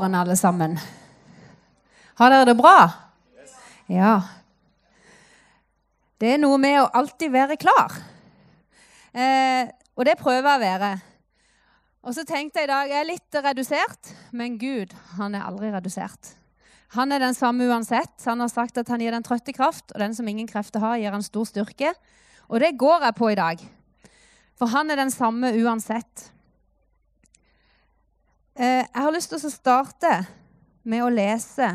Morgen, alle sammen. Har dere det bra? Ja. Det er noe med å alltid være klar. Eh, og det prøver jeg å være. Og så tenkte jeg i dag jeg er litt redusert, men Gud han er aldri redusert. Han er den samme uansett. Han har sagt at han gir den trøtte kraft, og den som ingen krefter har, gir han stor styrke. Og det går jeg på i dag. For han er den samme uansett. Eh, jeg har lyst til å starte med å lese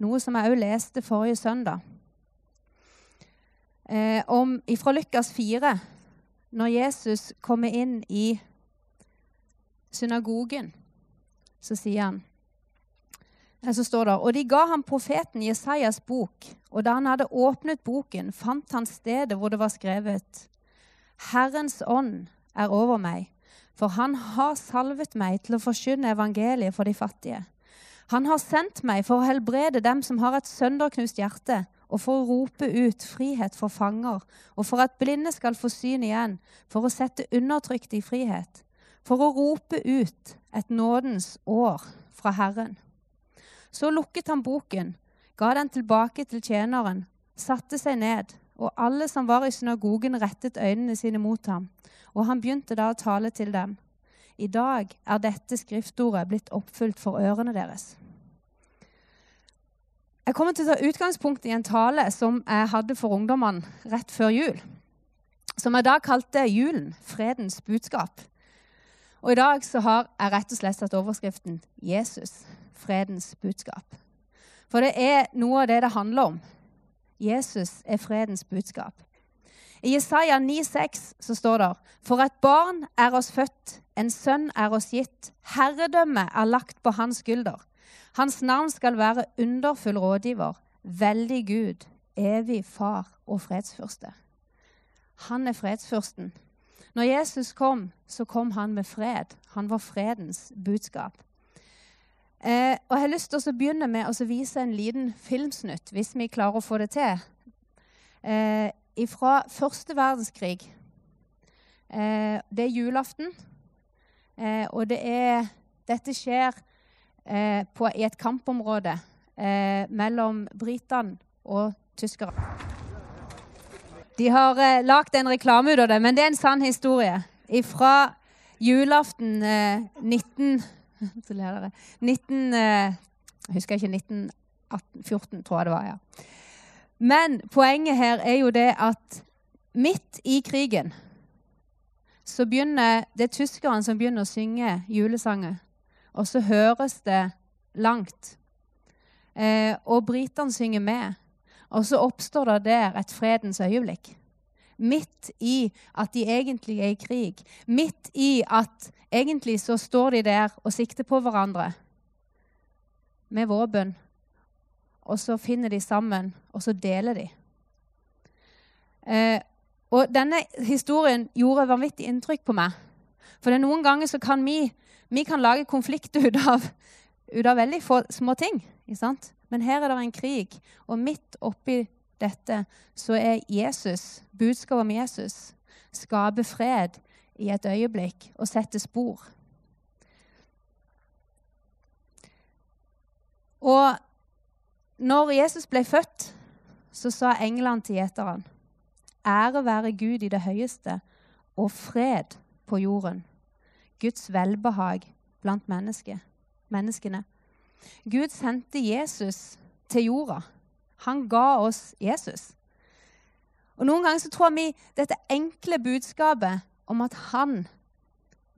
noe som jeg òg leste forrige søndag. Eh, om, fra Lukas 4, når Jesus kommer inn i synagogen, så sier han så står det, Og de ga ham profeten Jesajas bok, og da han hadde åpnet boken, fant han stedet hvor det var skrevet Herrens ånd er over meg, for han har salvet meg til å forkynne evangeliet for de fattige. Han har sendt meg for å helbrede dem som har et sønderknust hjerte, og for å rope ut frihet for fanger, og for at blinde skal få syn igjen, for å sette undertrykte i frihet, for å rope ut et nådens år fra Herren. Så lukket han boken, ga den tilbake til tjeneren, satte seg ned, og alle som var i synagogen, rettet øynene sine mot ham. Og han begynte da å tale til dem. I dag er dette skriftordet blitt oppfylt for ørene deres. Jeg kommer til å ta utgangspunkt i en tale som jeg hadde for ungdommene rett før jul. Som jeg da kalte 'Julen fredens budskap'. Og i dag så har jeg rett og slett satt overskriften 'Jesus fredens budskap'. For det er noe av det det handler om. Jesus er fredens budskap. I Jesaja 9,6 så står det For et barn er oss født, en sønn er oss gitt. Herredømmet er lagt på hans skulder. Hans navn skal være underfull rådgiver, veldig Gud, evig far og fredsfyrste. Han er fredsfyrsten. Når Jesus kom, så kom han med fred. Han var fredens budskap. Eh, og Jeg har lyst til å begynne med å vise en liten filmsnutt, hvis vi klarer å få det til. Eh, fra første verdenskrig. Eh, det er julaften, eh, og det er, dette skjer eh, på, i et kampområde eh, mellom britene og tyskere. De har eh, lagd en reklame ut av det, men det er en sann historie. Fra julaften 19... 19 Jeg husker ikke 1914, tror jeg det var. ja. Men poenget her er jo det at midt i krigen så begynner det tyskerne som begynner å synge julesanger. Og så høres det langt. Eh, og britene synger med. Og så oppstår det der et fredens øyeblikk. Midt i at de egentlig er i krig. Midt i at egentlig så står de der og sikter på hverandre med våpen og så finner de sammen, og så deler de. Eh, og denne historien gjorde vanvittig inntrykk på meg. For det er noen ganger så kan vi, vi kan lage konflikt ut av, ut av veldig få, små ting. Men her er det en krig, og midt oppi dette så er Jesus, budskapet om Jesus, skaper fred i et øyeblikk og setter spor. Og når Jesus ble født, så sa englene til gjeteren Ære være Gud i det høyeste og fred på jorden. Guds velbehag blant menneske, menneskene. Gud sendte Jesus til jorda. Han ga oss Jesus. Og Noen ganger så tror vi dette enkle budskapet om at han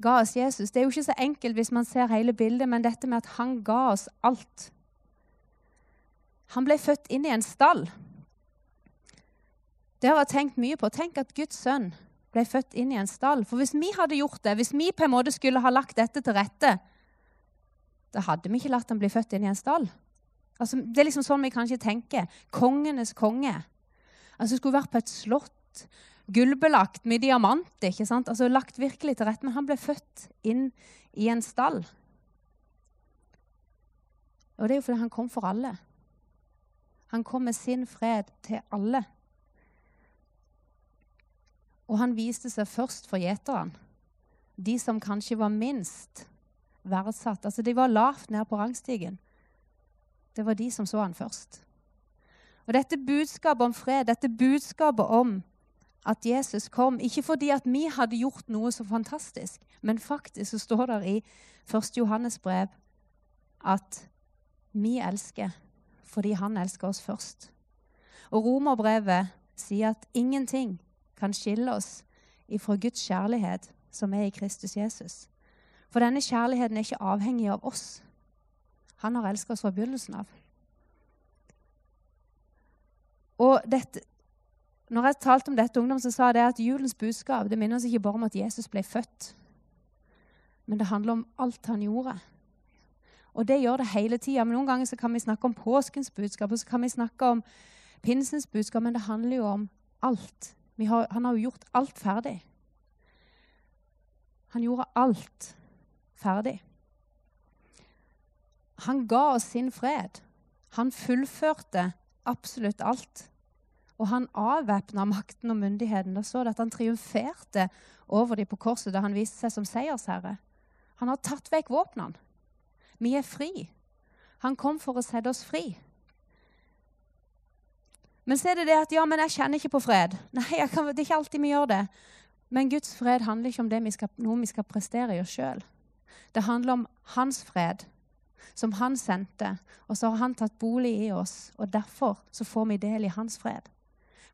ga oss Jesus Det er jo ikke så enkelt hvis man ser hele bildet, men dette med at han ga oss alt han ble født inn i en stall. Det har jeg tenkt mye på. Tenk at Guds sønn ble født inn i en stall. For hvis vi hadde gjort det, hvis vi på en måte skulle ha lagt dette til rette, da hadde vi ikke latt ham bli født inn i en stall. Altså, det er liksom sånn vi kanskje tenker. Kongenes konge. Altså, skulle vært på et slott, gullbelagt med diamanter. ikke sant? Altså, Lagt virkelig til rette. Men han ble født inn i en stall. Og det er jo fordi han kom for alle. Han kom med sin fred til alle. Og han viste seg først for gjeterne. De som kanskje var minst verdsatt. Altså, De var lavt nede på rangstigen. Det var de som så han først. Og dette budskapet om fred, dette budskapet om at Jesus kom, ikke fordi at vi hadde gjort noe så fantastisk, men faktisk så står det i 1. Johannes brev at vi elsker fordi han elsker oss først. Og Romerbrevet sier at ingenting kan skille oss ifra Guds kjærlighet som er i Kristus Jesus. For denne kjærligheten er ikke avhengig av oss. Han har elsket oss fra begynnelsen av. Og dette, når jeg talte om dette ungdom, så sa jeg at julens budskap det minner oss ikke bare om at Jesus ble født, men det handler om alt han gjorde. Og det gjør det hele tida. Noen ganger så kan vi snakke om påskens budskap, og så kan vi snakke om pinsens budskap, men det handler jo om alt. Har, han har jo gjort alt ferdig. Han gjorde alt ferdig. Han ga oss sin fred. Han fullførte absolutt alt. Og han avvæpna makten og myndigheten. Da så det at han triumferte over dem på korset da han viste seg som seiersherre. Han har tatt vekk våpnene. Vi er fri. Han kom for å sette oss fri. Men så er det det at ja, men jeg kjenner ikke på fred. Nei, kan, Det er ikke alltid vi gjør det. Men Guds fred handler ikke om vi skal, noe vi skal prestere i oss sjøl. Det handler om hans fred, som han sendte. Og så har han tatt bolig i oss, og derfor så får vi del i hans fred.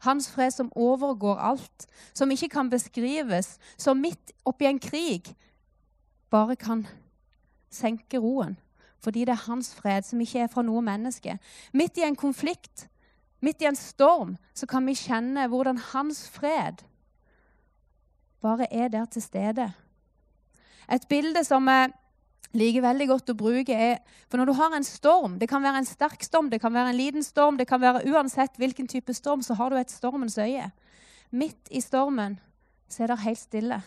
Hans fred som overgår alt, som ikke kan beskrives, som midt oppi en krig bare kan senke roen. Fordi det er hans fred, som ikke er fra noe menneske. Midt i en konflikt, midt i en storm, så kan vi kjenne hvordan hans fred bare er der til stede. Et bilde som jeg liker veldig godt å bruke, er For når du har en storm Det kan være en sterk storm, det kan være en liten storm, det kan være uansett hvilken type storm, så har du et stormens øye. Midt i stormen så er det helt stille.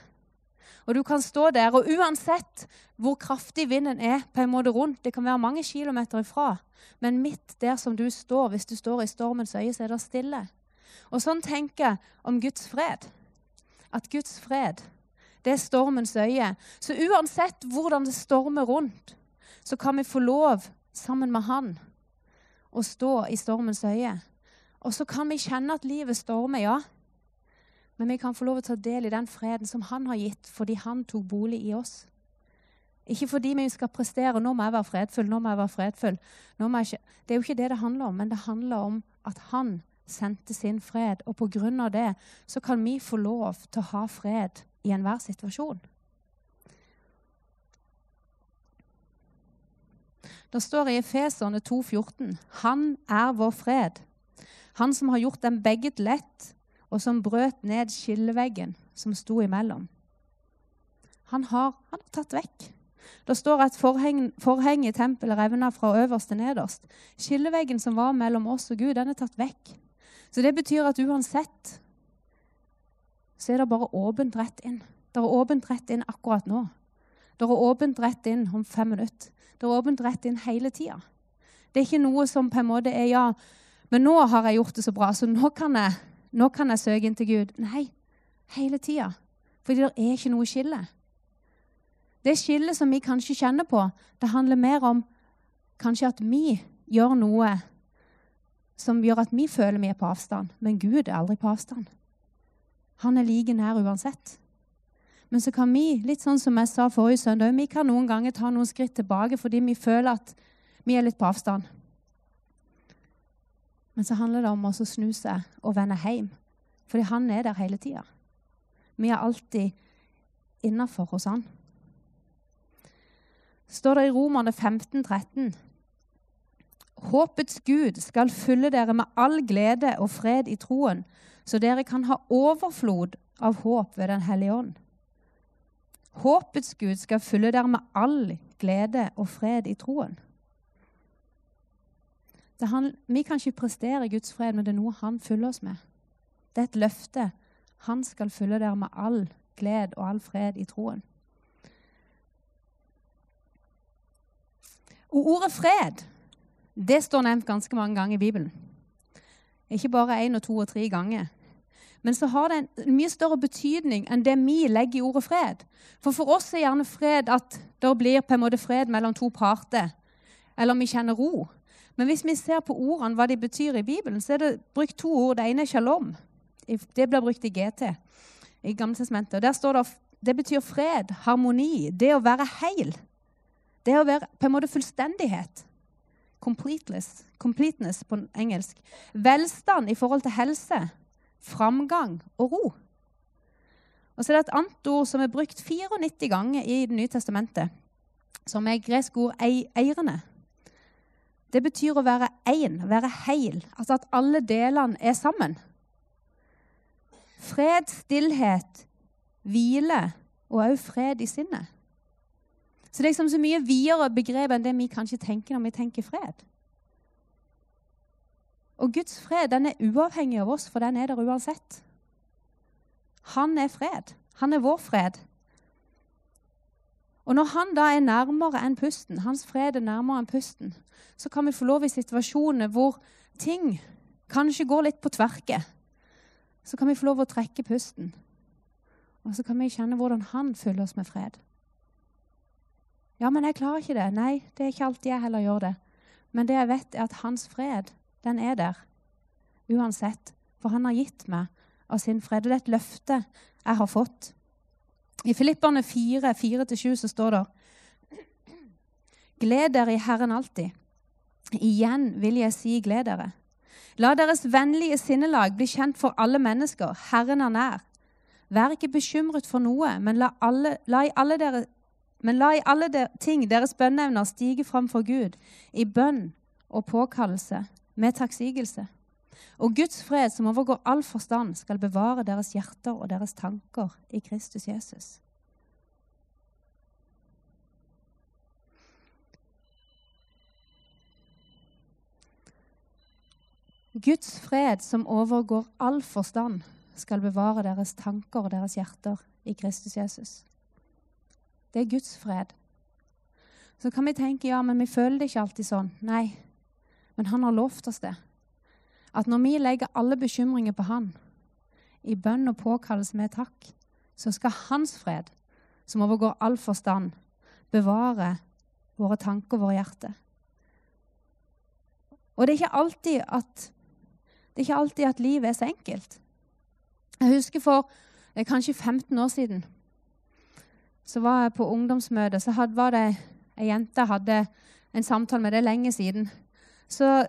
Og du kan stå der, og uansett hvor kraftig vinden er på en måte rundt, det kan være mange kilometer ifra, men midt der som du står, hvis du står i stormens øye, så er det stille. Og sånn tenker jeg om Guds fred at Guds fred, det er stormens øye. Så uansett hvordan det stormer rundt, så kan vi få lov, sammen med Han, å stå i stormens øye. Og så kan vi kjenne at livet stormer, ja. Men vi kan få lov å ta del i den freden som Han har gitt fordi Han tok bolig i oss. Ikke fordi vi skal prestere 'nå må jeg være fredfull', nå må jeg være fredfull. Jeg det er jo ikke det det handler om, men det handler om at Han sendte sin fred. Og på grunn av det så kan vi få lov til å ha fred i enhver situasjon. Det står i Efeserne 2,14.: Han er vår fred. Han som har gjort dem begge lett, og som brøt ned skilleveggen som sto imellom. Han har, han har tatt vekk. Det står at forhenget forheng i tempelet revna fra øverst til nederst. Skilleveggen som var mellom oss og Gud, den er tatt vekk. Så det betyr at uansett så er det bare åpent rett inn. Det er åpent rett inn akkurat nå. Det er åpent rett inn om fem minutter. Det er åpent rett inn hele tida. Det er ikke noe som på en måte er ja, men nå har jeg gjort det så bra, så nå kan jeg, nå kan jeg søke inn til Gud. Nei, hele tida. Fordi det er ikke noe skille. Det skillet som vi kanskje kjenner på, det handler mer om kanskje at vi gjør noe som gjør at vi føler vi er på avstand. Men Gud er aldri på avstand. Han er like nær uansett. Men så kan vi, litt sånn som jeg sa forrige søndag, vi kan noen ganger ta noen skritt tilbake fordi vi føler at vi er litt på avstand. Men så handler det om å snu seg og vende hjem. Fordi han er der hele tida. Vi er alltid innafor hos han. Står det i Romerne 15, 13. Håpets Gud skal fylle dere med all glede og fred i troen, så dere kan ha overflod av håp ved Den hellige ånd. Håpets Gud skal fylle dere med all glede og fred i troen. Vi kan ikke prestere Guds fred, men det er noe han fyller oss med. Det er et løfte. Han skal fylle dere med all glede og all fred i troen. Og ordet fred det står nevnt ganske mange ganger i Bibelen. Ikke bare én og to og tre ganger. Men så har det en mye større betydning enn det vi legger i ordet fred. For for oss er gjerne fred at det blir på en måte fred mellom to parter. Eller vi kjenner ro. Men hvis vi ser på ordene, hva de betyr i Bibelen, så er det brukt to ord. Det ene er shalom. Det blir brukt i GT i Gamle testamentet. Der står det det betyr fred, harmoni, det å være heil. Det å være på en måte fullstendighet. Completeness, completeness på engelsk. Velstand i forhold til helse, framgang og ro. Og så er det et annet ord som er brukt 94 ganger i Det nye testamentet, som er gresk ord eirene. Det betyr å være én, være heil. Altså at alle delene er sammen. Fred, stillhet, hvile og òg fred i sinnet. Så det er liksom så mye videre begrep enn det vi kanskje tenker når vi tenker fred. Og Guds fred den er uavhengig av oss, for den er der uansett. Han er fred. Han er vår fred. Og når han da er nærmere enn pusten, hans fred er nærmere enn pusten, så kan vi få lov i situasjoner hvor ting kanskje går litt på tverke. Så kan vi få lov å trekke pusten. Og så kan vi kjenne hvordan han fyller oss med fred. Ja, men jeg klarer ikke det. Nei, det er ikke alltid jeg heller gjør det. Men det jeg vet, er at hans fred, den er der. Uansett. For han har gitt meg av sin fred. Og det er et løfte jeg har fått. I Filipperne 4, 4-7 så står det Gled dere i Herren alltid. Igjen vil jeg si gled dere. La deres vennlige sinnelag bli kjent for alle mennesker. Herren er nær. Vær ikke bekymret for noe, men la, alle, la i alle dere men la i alle de, ting deres bønneevner stige fram for Gud, i bønn og påkallelse, med takksigelse. Og Guds fred, som overgår all forstand, skal bevare deres hjerter og deres tanker i Kristus Jesus. Guds fred, som overgår all forstand, skal bevare deres tanker og deres hjerter i Kristus Jesus. Det er Guds fred. Så kan vi tenke ja, men vi føler det ikke alltid sånn. Nei, men han har lovt oss det. At når vi legger alle bekymringer på han, i bønn og påkallelse med takk, så skal hans fred, som overgår all forstand, bevare våre tanker og våre hjerter. Og det er ikke alltid at, det er ikke alltid at livet er så enkelt. Jeg husker for kanskje 15 år siden så var jeg på ungdomsmøte, så hadde, var det ei jente hadde en samtale med det lenge siden. Så,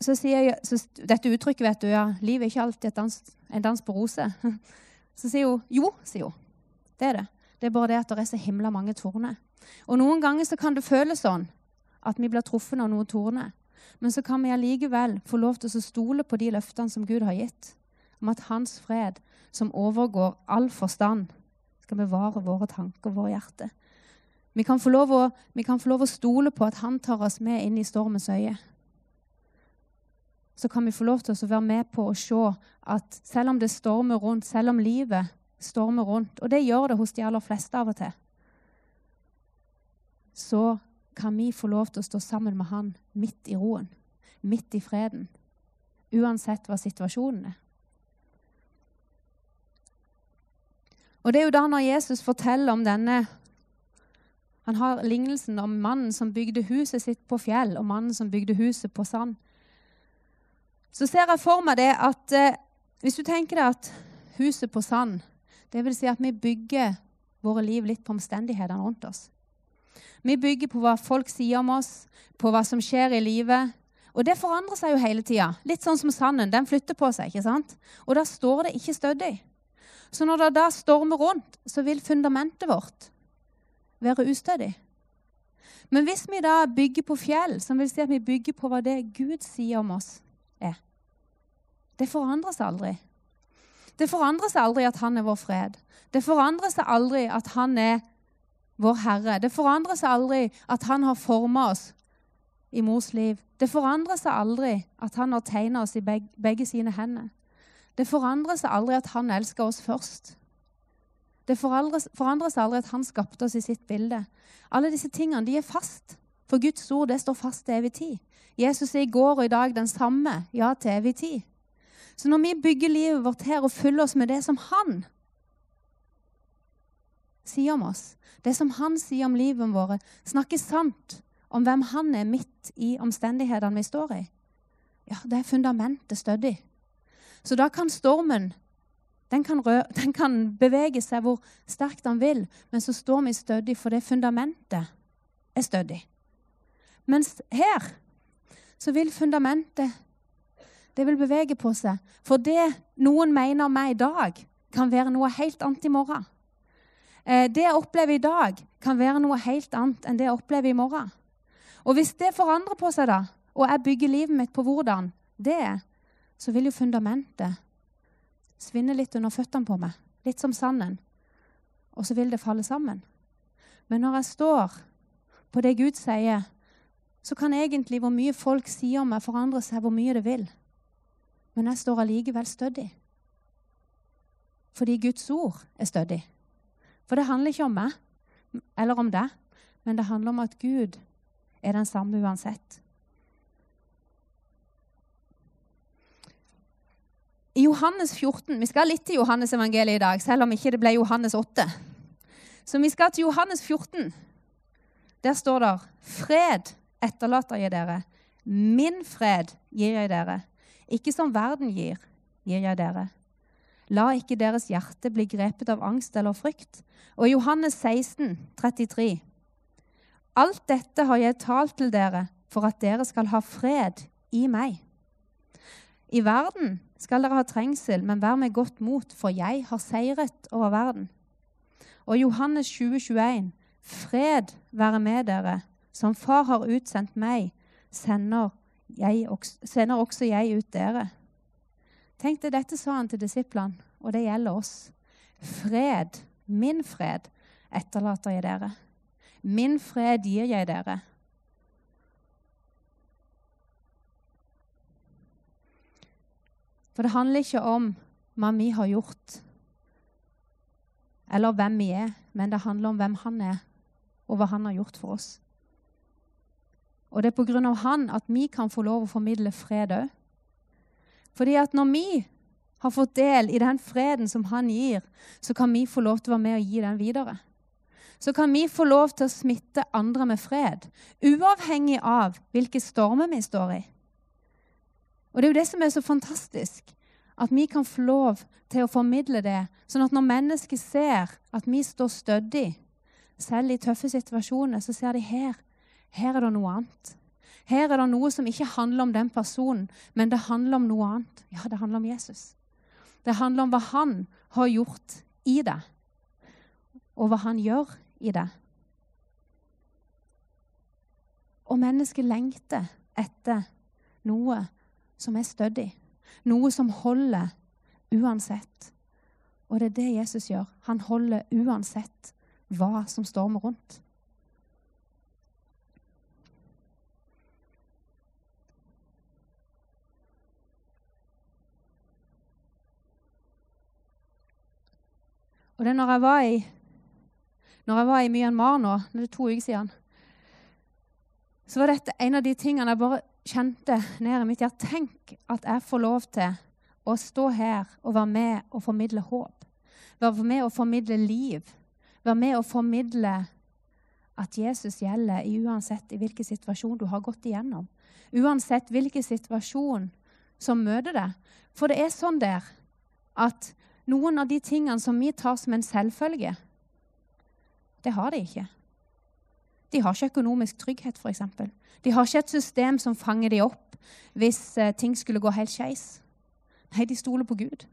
så sier jeg så, Dette uttrykket, vet du, ja, livet er ikke alltid dans, en dans på roser. Så sier hun jo, sier hun. Det er det. Det er bare det at det er så himla mange torner. Og noen ganger så kan det føles sånn at vi blir truffet av noen torner. Men så kan vi allikevel få lov til å stole på de løftene som Gud har gitt, om at hans fred, som overgår all forstand, skal bevare våre tanker og våre hjerter. Vi kan, få lov å, få lov å stole på at han tar oss med inn i stormens øye. Så kan vi få lov til å være med på å se at selv om det stormer rundt, selv om livet stormer rundt, og det gjør det hos de aller fleste av og til, så kan vi få lov til å stå sammen med han midt i roen, midt i freden, uansett hva situasjonen er. Og det er jo da når Jesus forteller om denne Han har lignelsen om mannen som bygde huset sitt på fjell, og mannen som bygde huset på sand. Så ser jeg for meg det at eh, hvis du tenker deg at huset på sand Det vil si at vi bygger våre liv litt på omstendighetene rundt oss. Vi bygger på hva folk sier om oss, på hva som skjer i livet. Og det forandrer seg jo hele tida. Litt sånn som sanden. Den flytter på seg. ikke sant? Og da står det ikke stødig. Så når det da stormer rundt, så vil fundamentet vårt være ustødig. Men hvis vi da bygger på fjell, som vil si at vi bygger på hva det Gud sier om oss, er Det forandrer seg aldri. Det forandrer seg aldri at han er vår fred. Det forandrer seg aldri at han er vår Herre. Det forandrer seg aldri at han har forma oss i mors liv. Det forandrer seg aldri at han har tegna oss i begge sine hender. Det forandrer seg aldri at han elsker oss først. Det forandrer seg aldri at han skapte oss i sitt bilde. Alle disse tingene de er fast. For Guds ord det står fast til evig tid. Jesus er i går og i dag den samme, ja, til evig tid. Så når vi bygger livet vårt her og fyller oss med det som han sier om oss, det som han sier om livet vårt, snakker sant om hvem han er midt i omstendighetene vi står i, ja, det er fundamentet stødig. Så da kan stormen den kan, rø den kan bevege seg hvor sterkt den vil, men så står vi stødig, for det fundamentet er stødig. Mens her så vil fundamentet det vil bevege på seg. For det noen mener meg i dag, kan være noe helt annet i morgen. Eh, det jeg opplever i dag, kan være noe helt annet enn det jeg opplever i morgen. Og hvis det forandrer på seg, da, og jeg bygger livet mitt på hvordan det er, så vil jo fundamentet svinne litt under føttene på meg. Litt som sanden. Og så vil det falle sammen. Men når jeg står på det Gud sier, så kan egentlig hvor mye folk sier om meg, forandre seg hvor mye det vil. Men jeg står allikevel stødig. Fordi Guds ord er stødig. For det handler ikke om meg eller om deg, men det handler om at Gud er den samme uansett. I Johannes 14 Vi skal litt til Johannes evangeliet i dag, selv om ikke det ble Johannes 8. Så vi skal til Johannes 14. Der står det 'Fred etterlater jeg dere. Min fred gir jeg dere. Ikke som verden gir, gir jeg dere. La ikke deres hjerte bli grepet av angst eller frykt. Og Johannes 16, 33. Alt dette har jeg talt til dere for at dere skal ha fred i meg. I verden skal dere ha trengsel, men vær med godt mot, for jeg har seiret over verden. Og Johannes 20, 21. Fred være med dere. Som Far har utsendt meg, sender, også, sender også jeg ut dere. Tenk deg, Dette sa han til disiplene, og det gjelder oss. Fred, min fred, etterlater jeg dere. Min fred gir jeg dere. For det handler ikke om hva vi har gjort, eller hvem vi er, men det handler om hvem han er, og hva han har gjort for oss. Og det er på grunn av han at vi kan få lov å formidle fred òg. Fordi at når vi har fått del i den freden som han gir, så kan vi få lov til å være med og gi den videre så kan vi få lov til å smitte andre med fred, uavhengig av hvilke stormer vi står i. Og Det er jo det som er så fantastisk, at vi kan få lov til å formidle det, sånn at når mennesker ser at vi står stødig, selv i tøffe situasjoner, så ser de her. Her er det noe annet. Her er det noe som ikke handler om den personen, men det handler om noe annet. Ja, det handler om Jesus. Det handler om hva han har gjort i det, og hva han gjør i det. Og mennesket lengter etter noe som er stødig, noe som holder uansett. Og det er det Jesus gjør. Han holder uansett hva som stormer rundt. Og det er når jeg var i jeg var i Myanmar nå, det er to uker siden, så var dette en av de tingene jeg bare kjente ned i mitt hjerte. Tenk at jeg får lov til å stå her og være med og formidle håp. Være med og formidle liv. Være med og formidle at Jesus gjelder uansett i hvilken situasjon du har gått igjennom. Uansett hvilken situasjon som møter deg. For det er sånn der at noen av de tingene som vi tar som en selvfølge, det har de ikke. De har ikke økonomisk trygghet, f.eks. De har ikke et system som fanger dem opp hvis eh, ting skulle gå helt skeis. Nei, de stoler på Gud.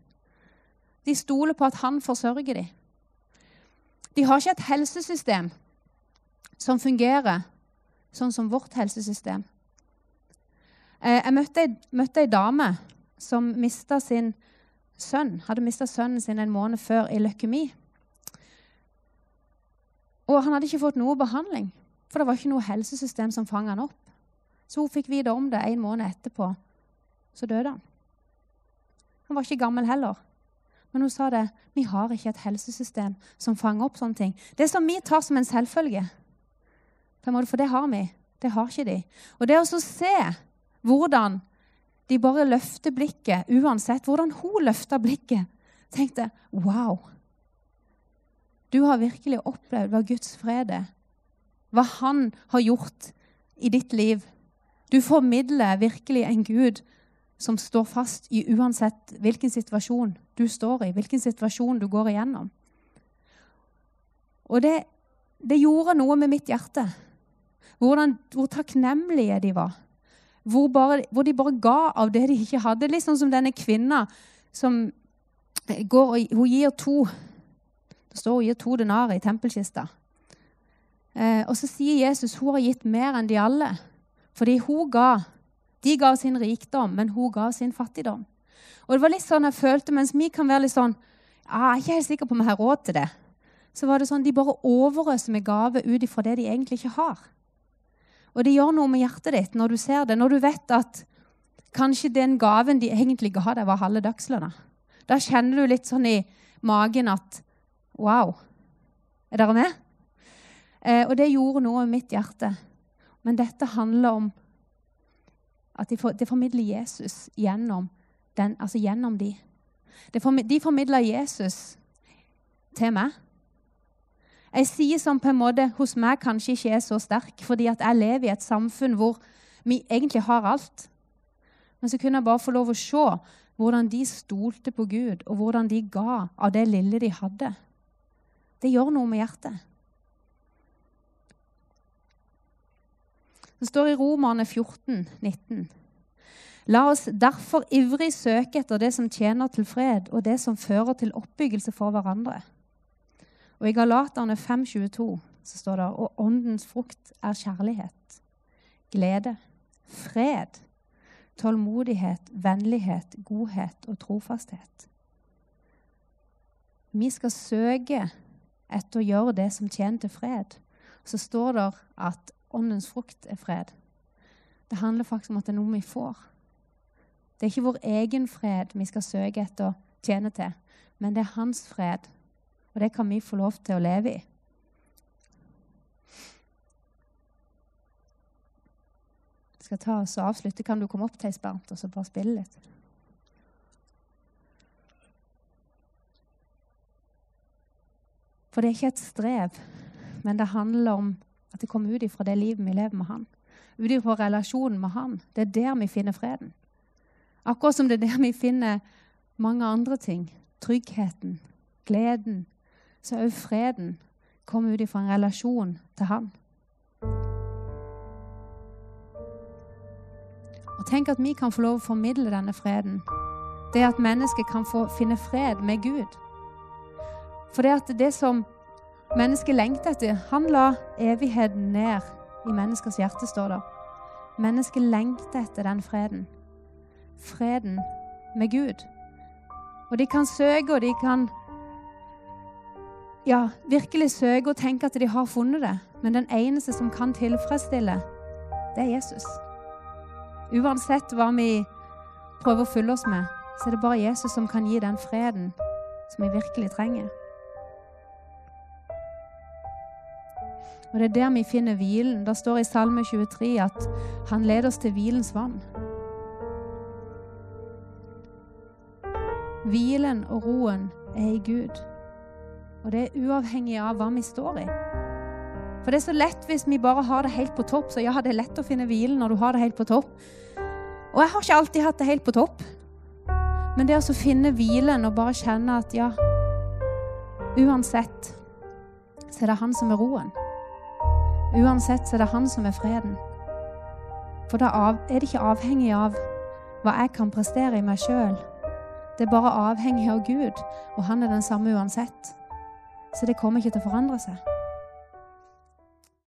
De stoler på at han forsørger dem. De har ikke et helsesystem som fungerer sånn som vårt helsesystem. Eh, jeg møtte ei, møtte ei dame som mista sin sønn, hadde mista sønnen sin en måned før i leukemi. Og han hadde ikke fått noe behandling, for det var ikke noe helsesystem som fanget han opp. Så hun fikk vite om det en måned etterpå. Så døde han. Han var ikke gammel heller. Men hun sa det, vi har ikke et helsesystem som fanger opp sånne ting. Det som vi tar som en selvfølge. For det har vi. Det har ikke de. Og det å se hvordan de bare løfter blikket, uansett hvordan hun løfta blikket. tenkte wow. Du har virkelig opplevd hva Guds fred er. Hva Han har gjort i ditt liv. Du formidler virkelig en Gud som står fast i uansett hvilken situasjon du står i, hvilken situasjon du går igjennom. Og det, det gjorde noe med mitt hjerte. Hvordan, hvor takknemlige de var. Hvor, bare, hvor, de bare ga av det de ikke hadde. Litt sånn som denne kvinna som går og Hun gir to Det står hun gir to denarer i tempelkista. Eh, og så sier Jesus hun har gitt mer enn de alle. Fordi hun ga. De ga sin rikdom, men hun ga sin fattigdom. Og det var litt sånn jeg følte, mens vi kan være litt sånn Jeg er ikke helt sikker på om jeg har råd til det. Så var det sånn, De bare overøser med gave ut ifra det de egentlig ikke har. Og det gjør noe med hjertet ditt når du ser det, når du vet at kanskje den gaven de egentlig ga deg, var halve dagslønna. Da kjenner du litt sånn i magen at Wow. Er dere med? Eh, og det gjorde noe med mitt hjerte. Men dette handler om at de, for, de formidler Jesus gjennom, den, altså gjennom de. De formidler Jesus til meg. Jeg sier som på en måte hos meg kanskje ikke er så sterk, fordi at jeg lever i et samfunn hvor vi egentlig har alt. Men så kunne jeg bare få lov å se hvordan de stolte på Gud, og hvordan de ga av det lille de hadde. Det gjør noe med hjertet. Det står i Romerne 14, 19. La oss derfor ivrig søke etter det som tjener til fred, og det som fører til oppbyggelse for hverandre. Og i Galaterne 5,22 så står det og åndens frukt er kjærlighet, glede, fred, tålmodighet, vennlighet, godhet og trofasthet. Vi skal søke etter å gjøre det som tjener til fred. Så står det at åndens frukt er fred. Det handler faktisk om at det er noe vi får. Det er ikke vår egen fred vi skal søke etter og tjene til, men det er hans fred. Og det kan vi få lov til å leve i. Jeg skal ta oss og avslutte. Kan du komme opp, Theis Bernt, og så bare spille litt? For det er ikke et strev, men det handler om at det kommer ut ifra det livet vi lever med Han. Ut ifra relasjonen med Han. Det er der vi finner freden. Akkurat som det er der vi finner mange andre ting. Tryggheten, gleden. Så òg freden kommer ut ifra en relasjon til Han. Og Tenk at vi kan få lov å formidle denne freden. Det at mennesket kan få finne fred med Gud. For det at det som Mennesket lengter etter Han la evigheten ned i menneskers hjerte, står det. Mennesket lengter etter den freden. Freden med Gud. Og de kan søke, og de kan ja, virkelig søke og tenke at de har funnet det. Men den eneste som kan tilfredsstille, det er Jesus. Uansett hva vi prøver å fylle oss med, så er det bare Jesus som kan gi den freden som vi virkelig trenger. Og det er der vi finner hvilen. Det står i Salme 23 at han leder oss til hvilens vann. Hvilen og roen er i Gud. Og det er uavhengig av hva vi står i. For det er så lett hvis vi bare har det helt på topp. Så ja, det er lett å finne hvilen når du har det helt på topp. Og jeg har ikke alltid hatt det helt på topp. Men det å finne hvilen og bare kjenne at ja, uansett så er det han som er roen. Uansett så er det han som er freden. For da er det ikke avhengig av hva jeg kan prestere i meg sjøl. Det er bare avhengig av Gud, og han er den samme uansett. Så det kommer ikke til å forandre seg.